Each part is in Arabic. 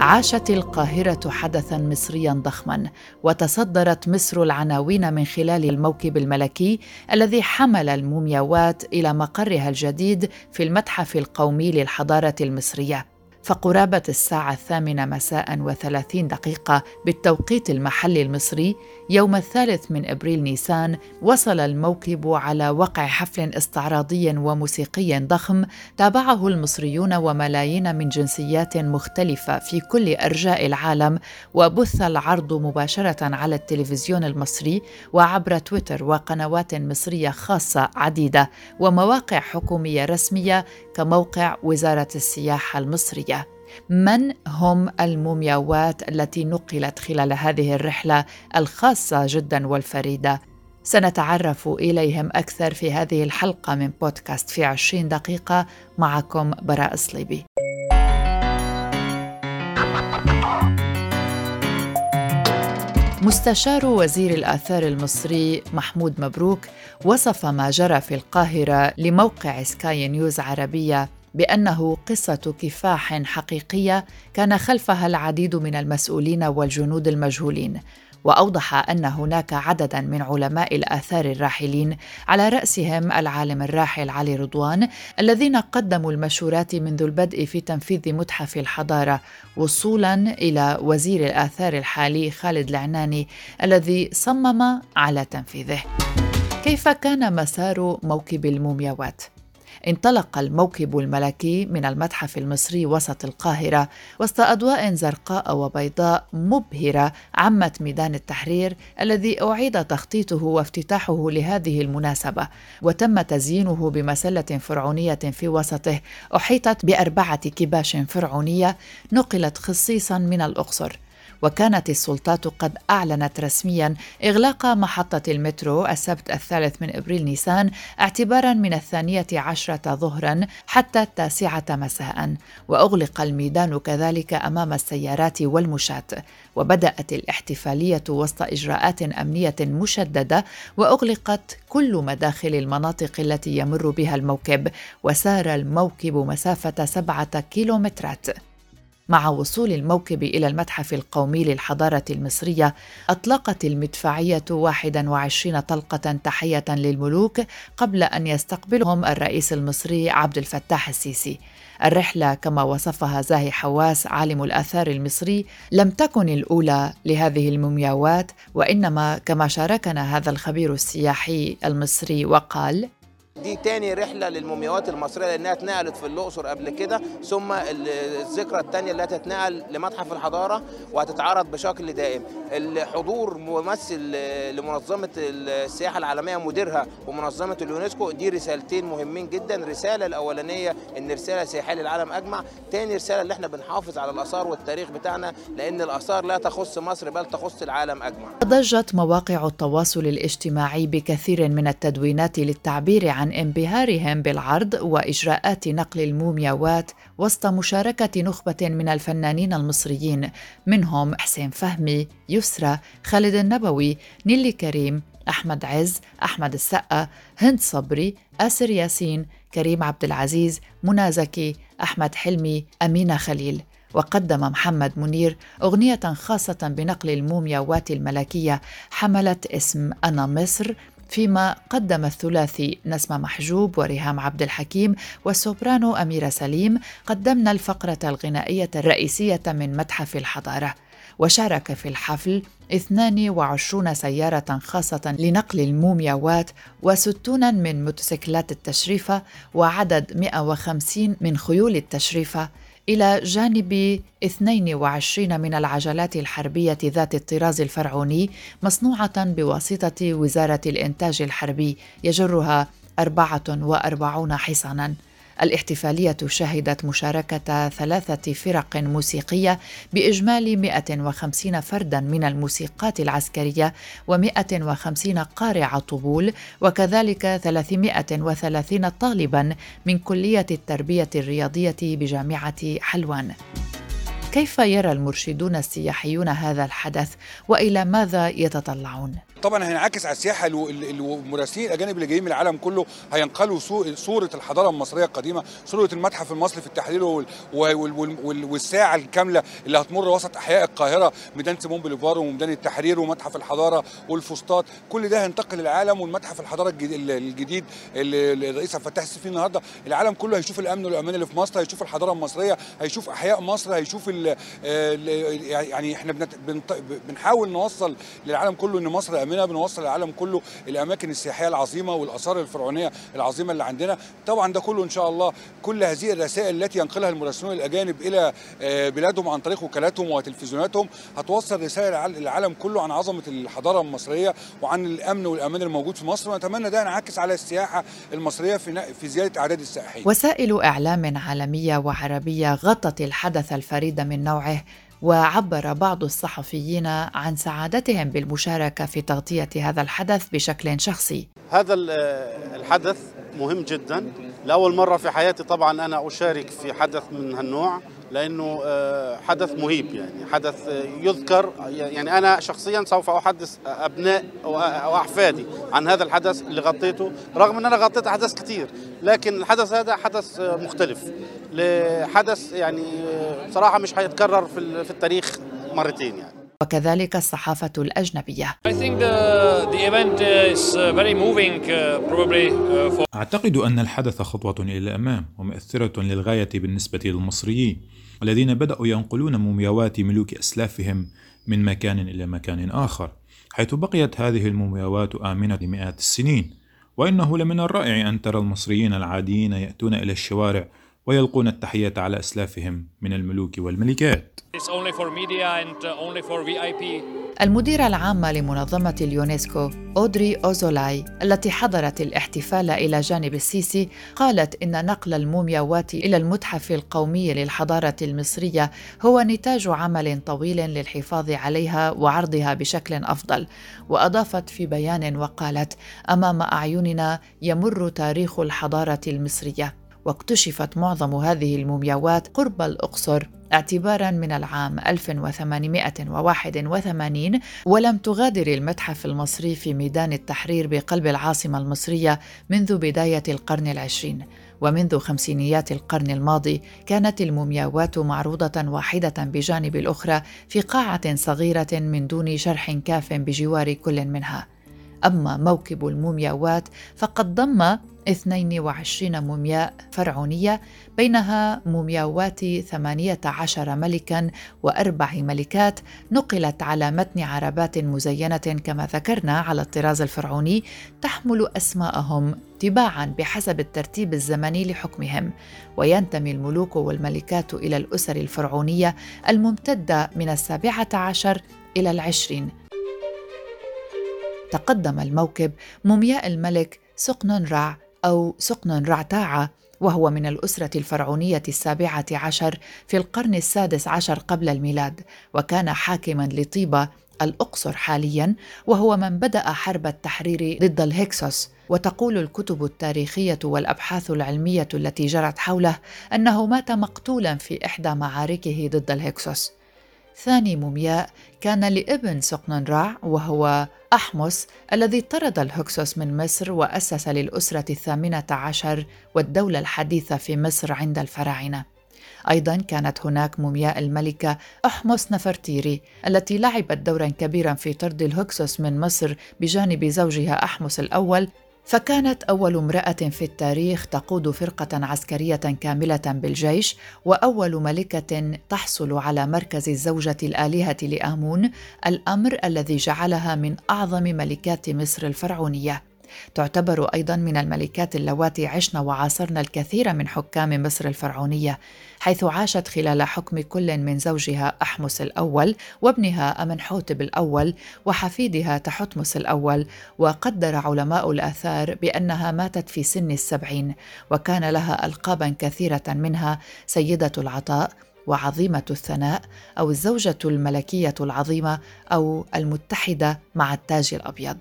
عاشت القاهرة حدثا مصريا ضخما وتصدرت مصر العناوين من خلال الموكب الملكي الذي حمل المومياوات إلى مقرها الجديد في المتحف القومي للحضارة المصرية. فقرابة الساعة الثامنة مساء وثلاثين دقيقة بالتوقيت المحلي المصري يوم الثالث من أبريل نيسان وصل الموكب على وقع حفل استعراضي وموسيقي ضخم تابعه المصريون وملايين من جنسيات مختلفة في كل أرجاء العالم وبث العرض مباشرة على التلفزيون المصري وعبر تويتر وقنوات مصرية خاصة عديدة ومواقع حكومية رسمية كموقع وزارة السياحة المصرية. من هم المومياوات التي نقلت خلال هذه الرحلة الخاصة جدا والفريدة؟ سنتعرف إليهم أكثر في هذه الحلقة من بودكاست في عشرين دقيقة معكم براء صليبي مستشار وزير الآثار المصري محمود مبروك وصف ما جرى في القاهرة لموقع سكاي نيوز عربية بأنه قصة كفاح حقيقية كان خلفها العديد من المسؤولين والجنود المجهولين وأوضح أن هناك عددا من علماء الآثار الراحلين على رأسهم العالم الراحل علي رضوان الذين قدموا المشورات منذ البدء في تنفيذ متحف الحضارة وصولا إلى وزير الآثار الحالي خالد العناني الذي صمم على تنفيذه. كيف كان مسار موكب المومياوات؟ انطلق الموكب الملكي من المتحف المصري وسط القاهرة وسط أضواء زرقاء وبيضاء مبهرة عمت ميدان التحرير الذي أعيد تخطيطه وافتتاحه لهذه المناسبة. وتم تزيينه بمسلة فرعونية في وسطه أحيطت بأربعة كباش فرعونية نقلت خصيصا من الأقصر. وكانت السلطات قد أعلنت رسميا إغلاق محطة المترو السبت الثالث من إبريل نيسان اعتبارا من الثانية عشرة ظهرا حتى التاسعة مساء. وأغلق الميدان كذلك أمام السيارات والمشاة. وبدأت الاحتفالية وسط إجراءات أمنية مشددة وأغلقت كل مداخل المناطق التي يمر بها الموكب. وسار الموكب مسافة سبعة كيلومترات. مع وصول الموكب إلى المتحف القومي للحضارة المصرية أطلقت المدفعية 21 طلقة تحية للملوك قبل أن يستقبلهم الرئيس المصري عبد الفتاح السيسي. الرحلة كما وصفها زاهي حواس عالم الآثار المصري لم تكن الأولى لهذه المومياوات وإنما كما شاركنا هذا الخبير السياحي المصري وقال دي تاني رحلة للمومياوات المصرية لأنها اتنقلت في الأقصر قبل كده ثم الذكرى الثانية اللي هتتنقل لمتحف الحضارة وهتتعرض بشكل دائم. الحضور ممثل لمنظمة السياحة العالمية مديرها ومنظمة اليونسكو دي رسالتين مهمين جدا. الرساله الأولانية إن رسالة سياحية للعالم أجمع. تاني رسالة اللي إحنا بنحافظ على الآثار والتاريخ بتاعنا لأن الآثار لا تخص مصر بل تخص العالم أجمع. ضجت مواقع التواصل الاجتماعي بكثير من التدوينات للتعبير عن انبهارهم بالعرض وإجراءات نقل المومياوات وسط مشاركة نخبة من الفنانين المصريين منهم حسين فهمي يسرى خالد النبوي نيلي كريم أحمد عز أحمد السقا هند صبري آسر ياسين كريم عبد العزيز منى زكي أحمد حلمي أمينة خليل. وقدم محمد منير أغنية خاصة بنقل المومياوات الملكية حملت اسم أنا مصر فيما قدم الثلاثي نسمة محجوب وريهام عبد الحكيم والسوبرانو أميرة سليم قدمنا الفقرة الغنائية الرئيسية من متحف الحضارة وشارك في الحفل 22 سيارة خاصة لنقل المومياوات و60 من موتوسيكلات التشريفة وعدد 150 من خيول التشريفة إلى جانب 22 من العجلات الحربية ذات الطراز الفرعوني مصنوعة بواسطة وزارة الإنتاج الحربي يجرها 44 حصانا الاحتفالية شهدت مشاركة ثلاثة فرق موسيقية بإجمالي 150 فردا من الموسيقات العسكرية و150 قارع طبول وكذلك 330 طالبا من كلية التربية الرياضية بجامعة حلوان. كيف يرى المرشدون السياحيون هذا الحدث وإلى ماذا يتطلعون؟ طبعا هينعكس على السياحة المراسلين الأجانب اللي جايين من العالم كله هينقلوا صورة الحضارة المصرية القديمة صورة المتحف المصري في التحرير والساعة الكاملة اللي هتمر وسط أحياء القاهرة ميدان سيمون بوليفار وميدان التحرير ومتحف الحضارة والفسطاط. كل ده هينتقل للعالم والمتحف الحضارة الجديد اللي الرئيس عبد الفتاح السيسي النهارده. العالم كله هيشوف الأمن والأمان اللي في مصر هيشوف الحضارة المصرية هيشوف أحياء مصر هيشوف ال يعني إحنا بنحاول نوصل للعالم كله إن مصر امنه بنوصل للعالم كله الأماكن السياحية العظيمة والآثار الفرعونية العظيمة اللي عندنا طبعا ده كله إن شاء الله كل هذه الرسائل التي ينقلها المراسلون الأجانب إلى بلادهم عن طريق وكالاتهم وتلفزيوناتهم هتوصل رسائل للعالم كله عن عظمة الحضارة المصرية وعن الأمن والأمان الموجود في مصر ونتمنى ده ينعكس على السياحة المصرية في في زيادة أعداد السائحين. وسائل إعلام عالمية وعربية غطت الحدث الفريد من نوعه وعبر بعض الصحفيين عن سعادتهم بالمشاركة في تغطية هذا الحدث بشكل شخصي. هذا الحدث مهم جدا. لأول مرة في حياتي طبعا أنا أشارك في حدث من هالنوع لأنه حدث مهيب يعني حدث يذكر يعني أنا شخصيا سوف أحدث أبناء واحفادي عن هذا الحدث اللي غطيته رغم إن أنا غطيت أحداث كثير لكن الحدث هذا حدث مختلف لحدث يعني صراحة مش هيتكرر في التاريخ مرتين يعني. وكذلك الصحافة الأجنبية. أعتقد أن الحدث خطوة إلى الأمام ومؤثرة للغاية بالنسبة للمصريين الذين بدأوا ينقلون مومياوات ملوك أسلافهم من مكان إلى مكان آخر حيث بقيت هذه المومياوات آمنة لمئات السنين وإنه لمن الرائع أن ترى المصريين العاديين يأتون إلى الشوارع ويلقون التحية على أسلافهم من الملوك والملكات. المديرة العامة لمنظمة اليونسكو أودري أوزولاي التي حضرت الاحتفال إلى جانب السيسي قالت إن نقل المومياوات إلى المتحف القومي للحضارة المصرية هو نتاج عمل طويل للحفاظ عليها وعرضها بشكل أفضل. وأضافت في بيان وقالت أمام أعيننا يمر تاريخ الحضارة المصرية. واكتشفت معظم هذه المومياوات قرب الأقصر اعتبارا من العام 1881 ولم تغادر المتحف المصري في ميدان التحرير بقلب العاصمة المصرية منذ بداية القرن العشرين. ومنذ خمسينيات القرن الماضي كانت المومياوات معروضة واحدة بجانب الأخرى في قاعة صغيرة من دون شرح كاف بجوار كل منها. أما موكب المومياوات فقد ضم 22 مومياء فرعونية بينها مومياوات 18 ملكا وأربع ملكات نقلت على متن عربات مزينة كما ذكرنا على الطراز الفرعوني تحمل أسماءهم تباعا بحسب الترتيب الزمني لحكمهم. وينتمي الملوك والملكات إلى الأسر الفرعونية الممتدة من السابعة عشر إلى العشرين. تقدم الموكب مومياء الملك سقنن رع أو سقنن رعتاعة وهو من الأسرة الفرعونية السابعة عشر في القرن السادس عشر قبل الميلاد وكان حاكما لطيبة الأقصر حاليا وهو من بدأ حرب التحرير ضد الهكسوس. وتقول الكتب التاريخية والأبحاث العلمية التي جرت حوله أنه مات مقتولا في إحدى معاركه ضد الهكسوس. ثاني مومياء كان لابن سقننرع وهو أحمس الذي طرد الهكسوس من مصر وأسس للأسرة الثامنة عشر والدولة الحديثة في مصر عند الفراعنة. أيضا كانت هناك مومياء الملكة أحمس نفرتيري التي لعبت دورا كبيرا في طرد الهكسوس من مصر بجانب زوجها أحمس الأول فكانت أول امرأة في التاريخ تقود فرقة عسكرية كاملة بالجيش وأول ملكة تحصل على مركز الزوجة الآلهة لآمون الأمر الذي جعلها من أعظم ملكات مصر الفرعونية. تعتبر أيضا من الملكات اللواتي عشن وعاصرن الكثير من حكام مصر الفرعونية حيث عاشت خلال حكم كل من زوجها أحمس الأول وابنها امنحوتب الأول وحفيدها تحتمس الأول وقدر علماء الآثار بأنها ماتت في سن السبعين وكان لها القابا كثيرة منها سيدة العطاء وعظيمة الثناء أو الزوجة الملكية العظيمة أو المتحدة مع التاج الأبيض.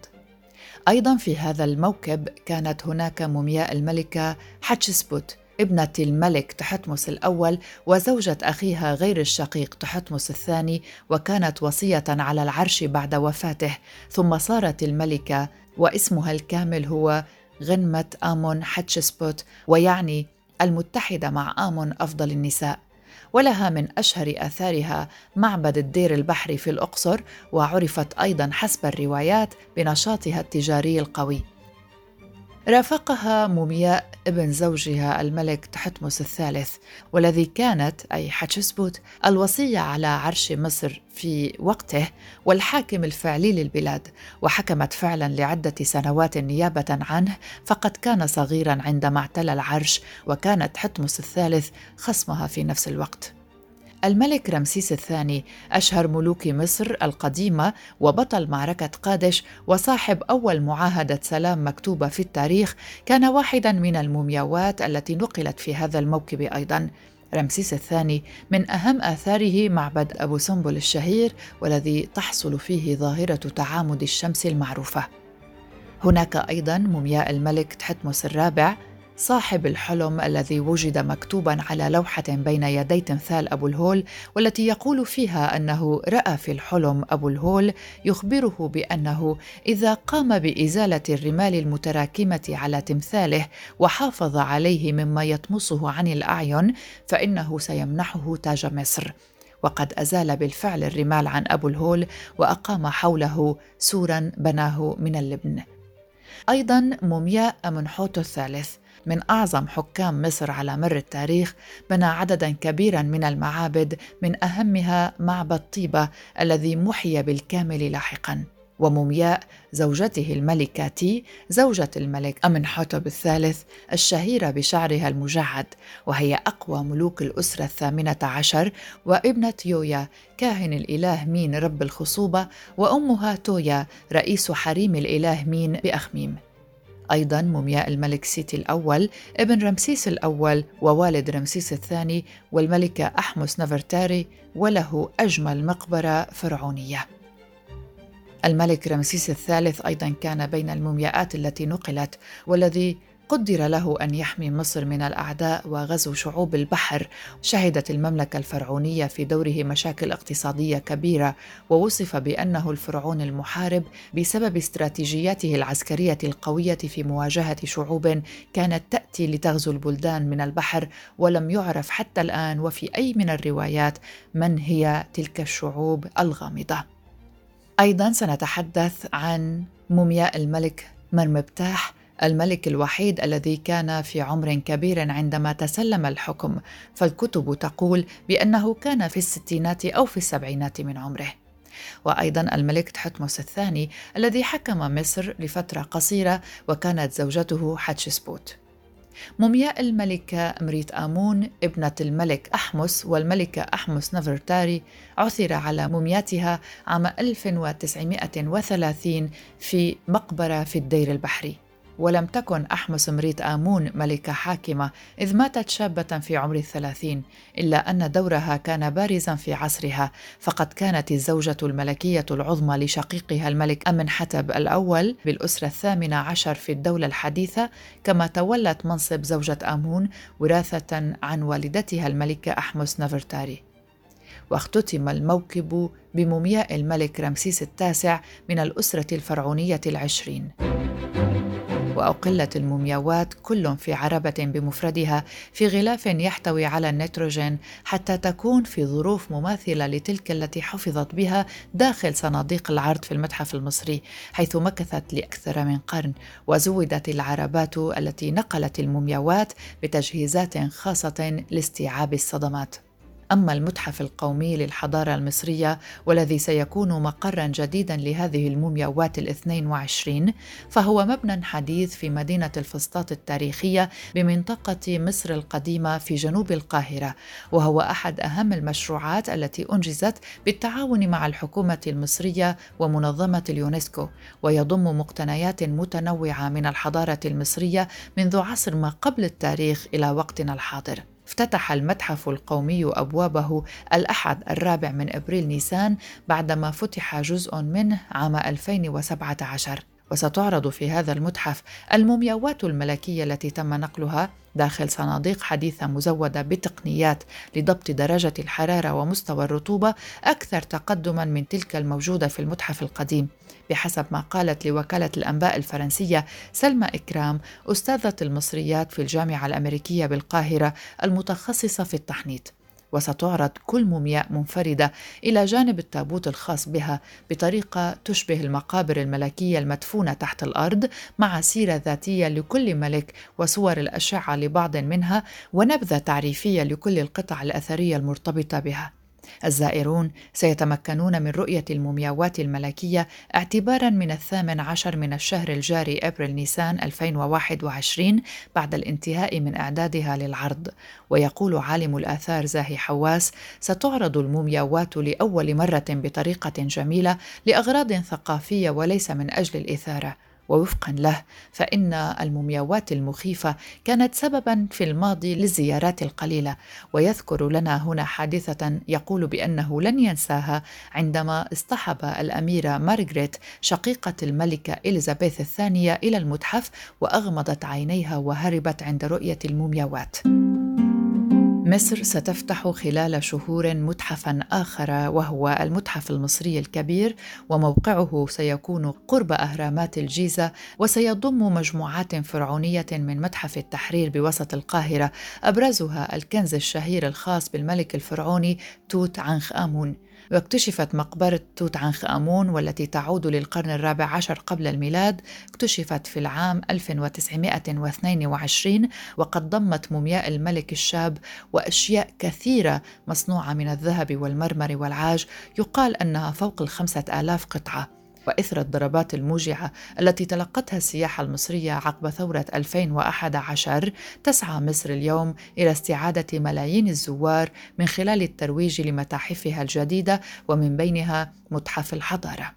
أيضا في هذا الموكب كانت هناك مومياء الملكة حتشسبوت ابنة الملك تحتمس الأول وزوجة أخيها غير الشقيق تحتمس الثاني وكانت وصية على العرش بعد وفاته. ثم صارت الملكة واسمها الكامل هو غنمة آمون حتشسبوت ويعني المتحدة مع آمون أفضل النساء. ولها من أشهر آثارها معبد الدير البحري في الأقصر وعرفت أيضا حسب الروايات بنشاطها التجاري القوي. رافقها مومياء ابن زوجها الملك تحتمس الثالث والذي كانت أي حتشسبوت الوصية على عرش مصر في وقته والحاكم الفعلي للبلاد. وحكمت فعلا لعدة سنوات نيابة عنه فقد كان صغيرا عندما اعتلى العرش وكانت حتمس الثالث خصمها في نفس الوقت. الملك رمسيس الثاني أشهر ملوك مصر القديمة وبطل معركة قادش وصاحب أول معاهدة سلام مكتوبة في التاريخ كان واحدا من المومياوات التي نقلت في هذا الموكب أيضا. رمسيس الثاني من أهم آثاره معبد أبو سمبل الشهير والذي تحصل فيه ظاهرة تعامد الشمس المعروفة. هناك أيضا مومياء الملك تحتمس الرابع صاحب الحلم الذي وجد مكتوبا على لوحة بين يدي تمثال أبو الهول والتي يقول فيها أنه رأى في الحلم أبو الهول يخبره بأنه إذا قام بإزالة الرمال المتراكمة على تمثاله وحافظ عليه مما يطمسه عن الأعين فإنه سيمنحه تاج مصر. وقد أزال بالفعل الرمال عن أبو الهول وأقام حوله سورا بناه من اللبن. أيضا مومياء امنحوتو الثالث. من أعظم حكام مصر على مر التاريخ بنى عددا كبيرا من المعابد من أهمها معبد طيبة الذي محي بالكامل لاحقا. ومومياء زوجته الملكة تي زوجة الملك أمنحوتب الثالث الشهيرة بشعرها المجعد وهي أقوى ملوك الأسرة الثامنة عشر وابنة يويا كاهن الإله مين رب الخصوبة وأمها تويا رئيس حريم الإله مين بأخميم. أيضا مومياء الملك سيتي الأول ابن رمسيس الأول ووالد رمسيس الثاني والملكة أحمس نفرتاري وله أجمل مقبرة فرعونية. الملك رمسيس الثالث أيضا كان بين المومياءات التي نقلت والذي قدر له أن يحمي مصر من الأعداء وغزو شعوب البحر. شهدت المملكة الفرعونية في دوره مشاكل اقتصادية كبيرة ووصف بأنه الفرعون المحارب بسبب استراتيجياته العسكرية القوية في مواجهة شعوب كانت تأتي لتغزو البلدان من البحر ولم يعرف حتى الآن وفي أي من الروايات من هي تلك الشعوب الغامضة. أيضا سنتحدث عن مومياء الملك مرمبتاح الملك الوحيد الذي كان في عمر كبير عندما تسلم الحكم. فالكتب تقول بأنه كان في الستينات أو في السبعينات من عمره. وأيضا الملك تحتمس الثاني الذي حكم مصر لفترة قصيرة وكانت زوجته حتشسبوت مومياء الملكة أمريت آمون ابنة الملك أحمس والملكة أحمس نفرتاري عثر على مومياتها عام 1930 في مقبرة في الدير البحري. ولم تكن أحمس مريت آمون ملكة حاكمة إذ ماتت شابة في عمر الثلاثين إلا أن دورها كان بارزا في عصرها فقد كانت الزوجة الملكية العظمى لشقيقها الملك أمن حتب الأول بالأسرة الثامنة عشر في الدولة الحديثة كما تولت منصب زوجة آمون وراثة عن والدتها الملكة أحمس نفرتاري واختتم الموكب بمومياء الملك رمسيس التاسع من الأسرة الفرعونية العشرين. وأقلت المومياوات كل في عربة بمفردها في غلاف يحتوي على النيتروجين حتى تكون في ظروف مماثلة لتلك التي حفظت بها داخل صناديق العرض في المتحف المصري حيث مكثت لأكثر من قرن وزودت العربات التي نقلت المومياوات بتجهيزات خاصة لاستيعاب الصدمات. أما المتحف القومي للحضارة المصرية والذي سيكون مقرا جديدا لهذه المومياوات الاثنين وعشرين فهو مبنى حديث في مدينة الفسطاط التاريخية بمنطقة مصر القديمة في جنوب القاهرة وهو أحد أهم المشروعات التي أنجزت بالتعاون مع الحكومة المصرية ومنظمة اليونسكو ويضم مقتنيات متنوعة من الحضارة المصرية منذ عصر ما قبل التاريخ إلى وقتنا الحاضر. افتتح المتحف القومي أبوابه الأحد الرابع من أبريل نيسان بعدما فتح جزء منه عام 2017 وستعرض في هذا المتحف المومياوات الملكية التي تم نقلها داخل صناديق حديثة مزودة بتقنيات لضبط درجة الحرارة ومستوى الرطوبة أكثر تقدما من تلك الموجودة في المتحف القديم. بحسب ما قالت لوكالة الأنباء الفرنسية سلمى إكرام أستاذة المصريات في الجامعة الأمريكية بالقاهرة المتخصصة في التحنيط. وستعرض كل مومياء منفردة إلى جانب التابوت الخاص بها بطريقة تشبه المقابر الملكية المدفونة تحت الأرض مع سيرة ذاتية لكل ملك وصور الأشعة لبعض منها ونبذة تعريفية لكل القطع الأثرية المرتبطة بها. الزائرون سيتمكنون من رؤية المومياوات الملكية اعتبارا من الثامن عشر من الشهر الجاري أبريل نيسان 2021 بعد الانتهاء من إعدادها للعرض. ويقول عالم الآثار زاهي حواس ستعرض المومياوات لأول مرة بطريقة جميلة لأغراض ثقافية وليس من أجل الإثارة. ووفقا له فإن المومياوات المخيفة كانت سببا في الماضي للزيارات القليلة ويذكر لنا هنا حادثة يقول بأنه لن ينساها عندما اصطحب الأميرة مارغريت شقيقة الملكة إليزابيث الثانية إلى المتحف وأغمضت عينيها وهربت عند رؤية المومياوات. مصر ستفتح خلال شهور متحفا آخر وهو المتحف المصري الكبير وموقعه سيكون قرب أهرامات الجيزة وسيضم مجموعات فرعونية من متحف التحرير بوسط القاهرة أبرزها الكنز الشهير الخاص بالملك الفرعوني توت عنخ آمون. واكتشفت مقبرة توت عنخ آمون والتي تعود للقرن الرابع عشر قبل الميلاد اكتشفت في العام 1922 وقد ضمت مومياء الملك الشاب وأشياء كثيرة مصنوعة من الذهب والمرمر والعاج. يقال أنها فوق الخمسة آلاف قطعة. وإثر الضربات الموجعة التي تلقتها السياحة المصرية عقب ثورة 2011 تسعى مصر اليوم إلى استعادة ملايين الزوار من خلال الترويج لمتاحفها الجديدة ومن بينها متحف الحضارة.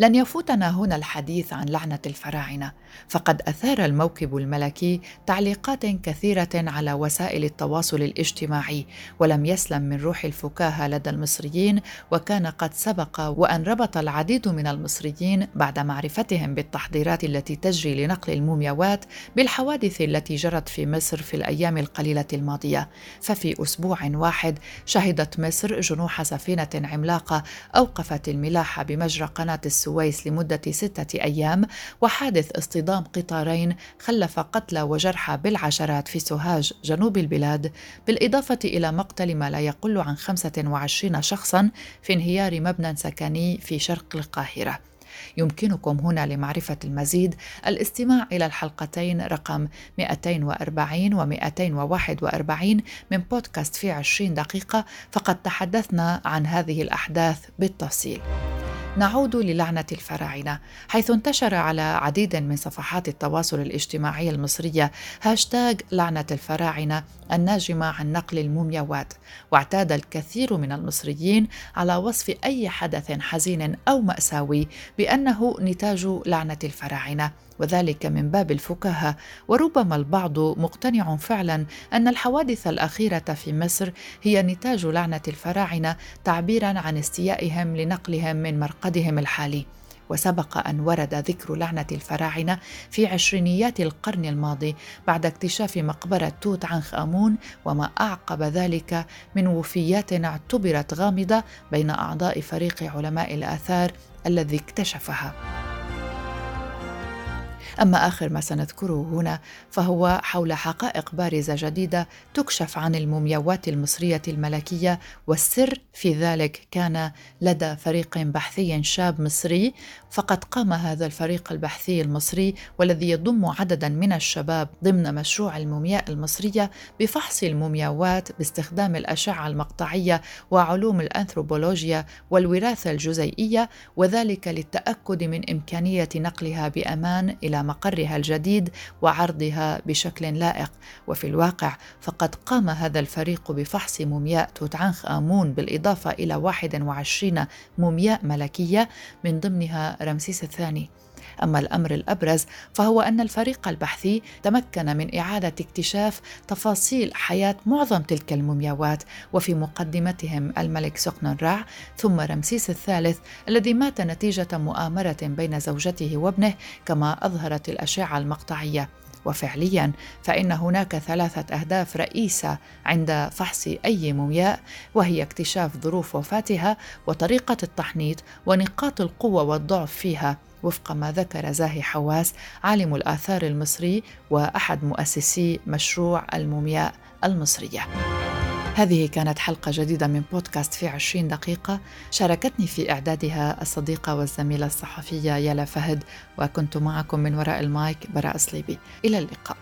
لن يفوتنا هنا الحديث عن لعنة الفراعنة. فقد أثار الموكب الملكي تعليقات كثيرة على وسائل التواصل الاجتماعي ولم يسلم من روح الفكاهة لدى المصريين وكان قد سبق وأن ربط العديد من المصريين بعد معرفتهم بالتحضيرات التي تجري لنقل المومياوات بالحوادث التي جرت في مصر في الأيام القليلة الماضية. ففي أسبوع واحد شهدت مصر جنوح سفينة عملاقة أوقفت الملاحة بمجرى قناة السويس لمدة ستة أيام وحادث اصطدام قطارين خلف قتلى وجرحى بالعشرات في سوهاج جنوب البلاد بالإضافة إلى مقتل ما لا يقل عن 25 شخصا في انهيار مبنى سكني في شرق القاهرة يمكنكم هنا لمعرفة المزيد الاستماع إلى الحلقتين رقم 240 و 241 من بودكاست في 20 دقيقة فقد تحدثنا عن هذه الأحداث بالتفصيل. نعود للعنة الفراعنة حيث انتشر على عديد من صفحات التواصل الاجتماعي المصرية هاشتاج لعنة الفراعنة الناجمة عن نقل المومياوات واعتاد الكثير من المصريين على وصف أي حدث حزين أو مأساوي بأنه نتاج لعنة الفراعنة. وذلك من باب الفكاهة وربما البعض مقتنع فعلا أن الحوادث الأخيرة في مصر هي نتاج لعنة الفراعنة تعبيرا عن استيائهم لنقلهم من مرقدهم الحالي وسبق أن ورد ذكر لعنة الفراعنة في عشرينيات القرن الماضي بعد اكتشاف مقبرة توت عنخ آمون وما أعقب ذلك من وفيات اعتبرت غامضة بين أعضاء فريق علماء الآثار الذي اكتشفها. أما آخر ما سنذكره هنا فهو حول حقائق بارزة جديدة تكشف عن المومياوات المصرية الملكية والسر في ذلك كان لدى فريق بحثي شاب مصري فقد قام هذا الفريق البحثي المصري والذي يضم عددا من الشباب ضمن مشروع المومياء المصرية بفحص المومياوات باستخدام الأشعة المقطعية وعلوم الأنثروبولوجيا والوراثة الجزيئية وذلك للتأكد من إمكانية نقلها بأمان إلى مقرها الجديد وعرضها بشكل لائق. وفي الواقع فقد قام هذا الفريق بفحص مومياء توت عنخ آمون بالإضافة إلى 21 مومياء ملكية من ضمنها رمسيس الثاني. أما الأمر الأبرز فهو أن الفريق البحثي تمكن من إعادة اكتشاف تفاصيل حياة معظم تلك المومياوات وفي مقدمتهم الملك سقنن رع ثم رمسيس الثالث الذي مات نتيجة مؤامرة بين زوجته وابنه كما أظهرت الأشعة المقطعية. وفعليا فإن هناك ثلاثة أهداف رئيسة عند فحص أي مومياء وهي اكتشاف ظروف وفاتها وطريقة التحنيط ونقاط القوة والضعف فيها. وفق ما ذكر زاهي حواس عالم الآثار المصري وأحد مؤسسي مشروع المومياء المصرية. هذه كانت حلقة جديدة من بودكاست في عشرين دقيقة. شاركتني في إعدادها الصديقة والزميلة الصحفية يالا فهد وكنت معكم من وراء المايك براء صليبي إلى اللقاء.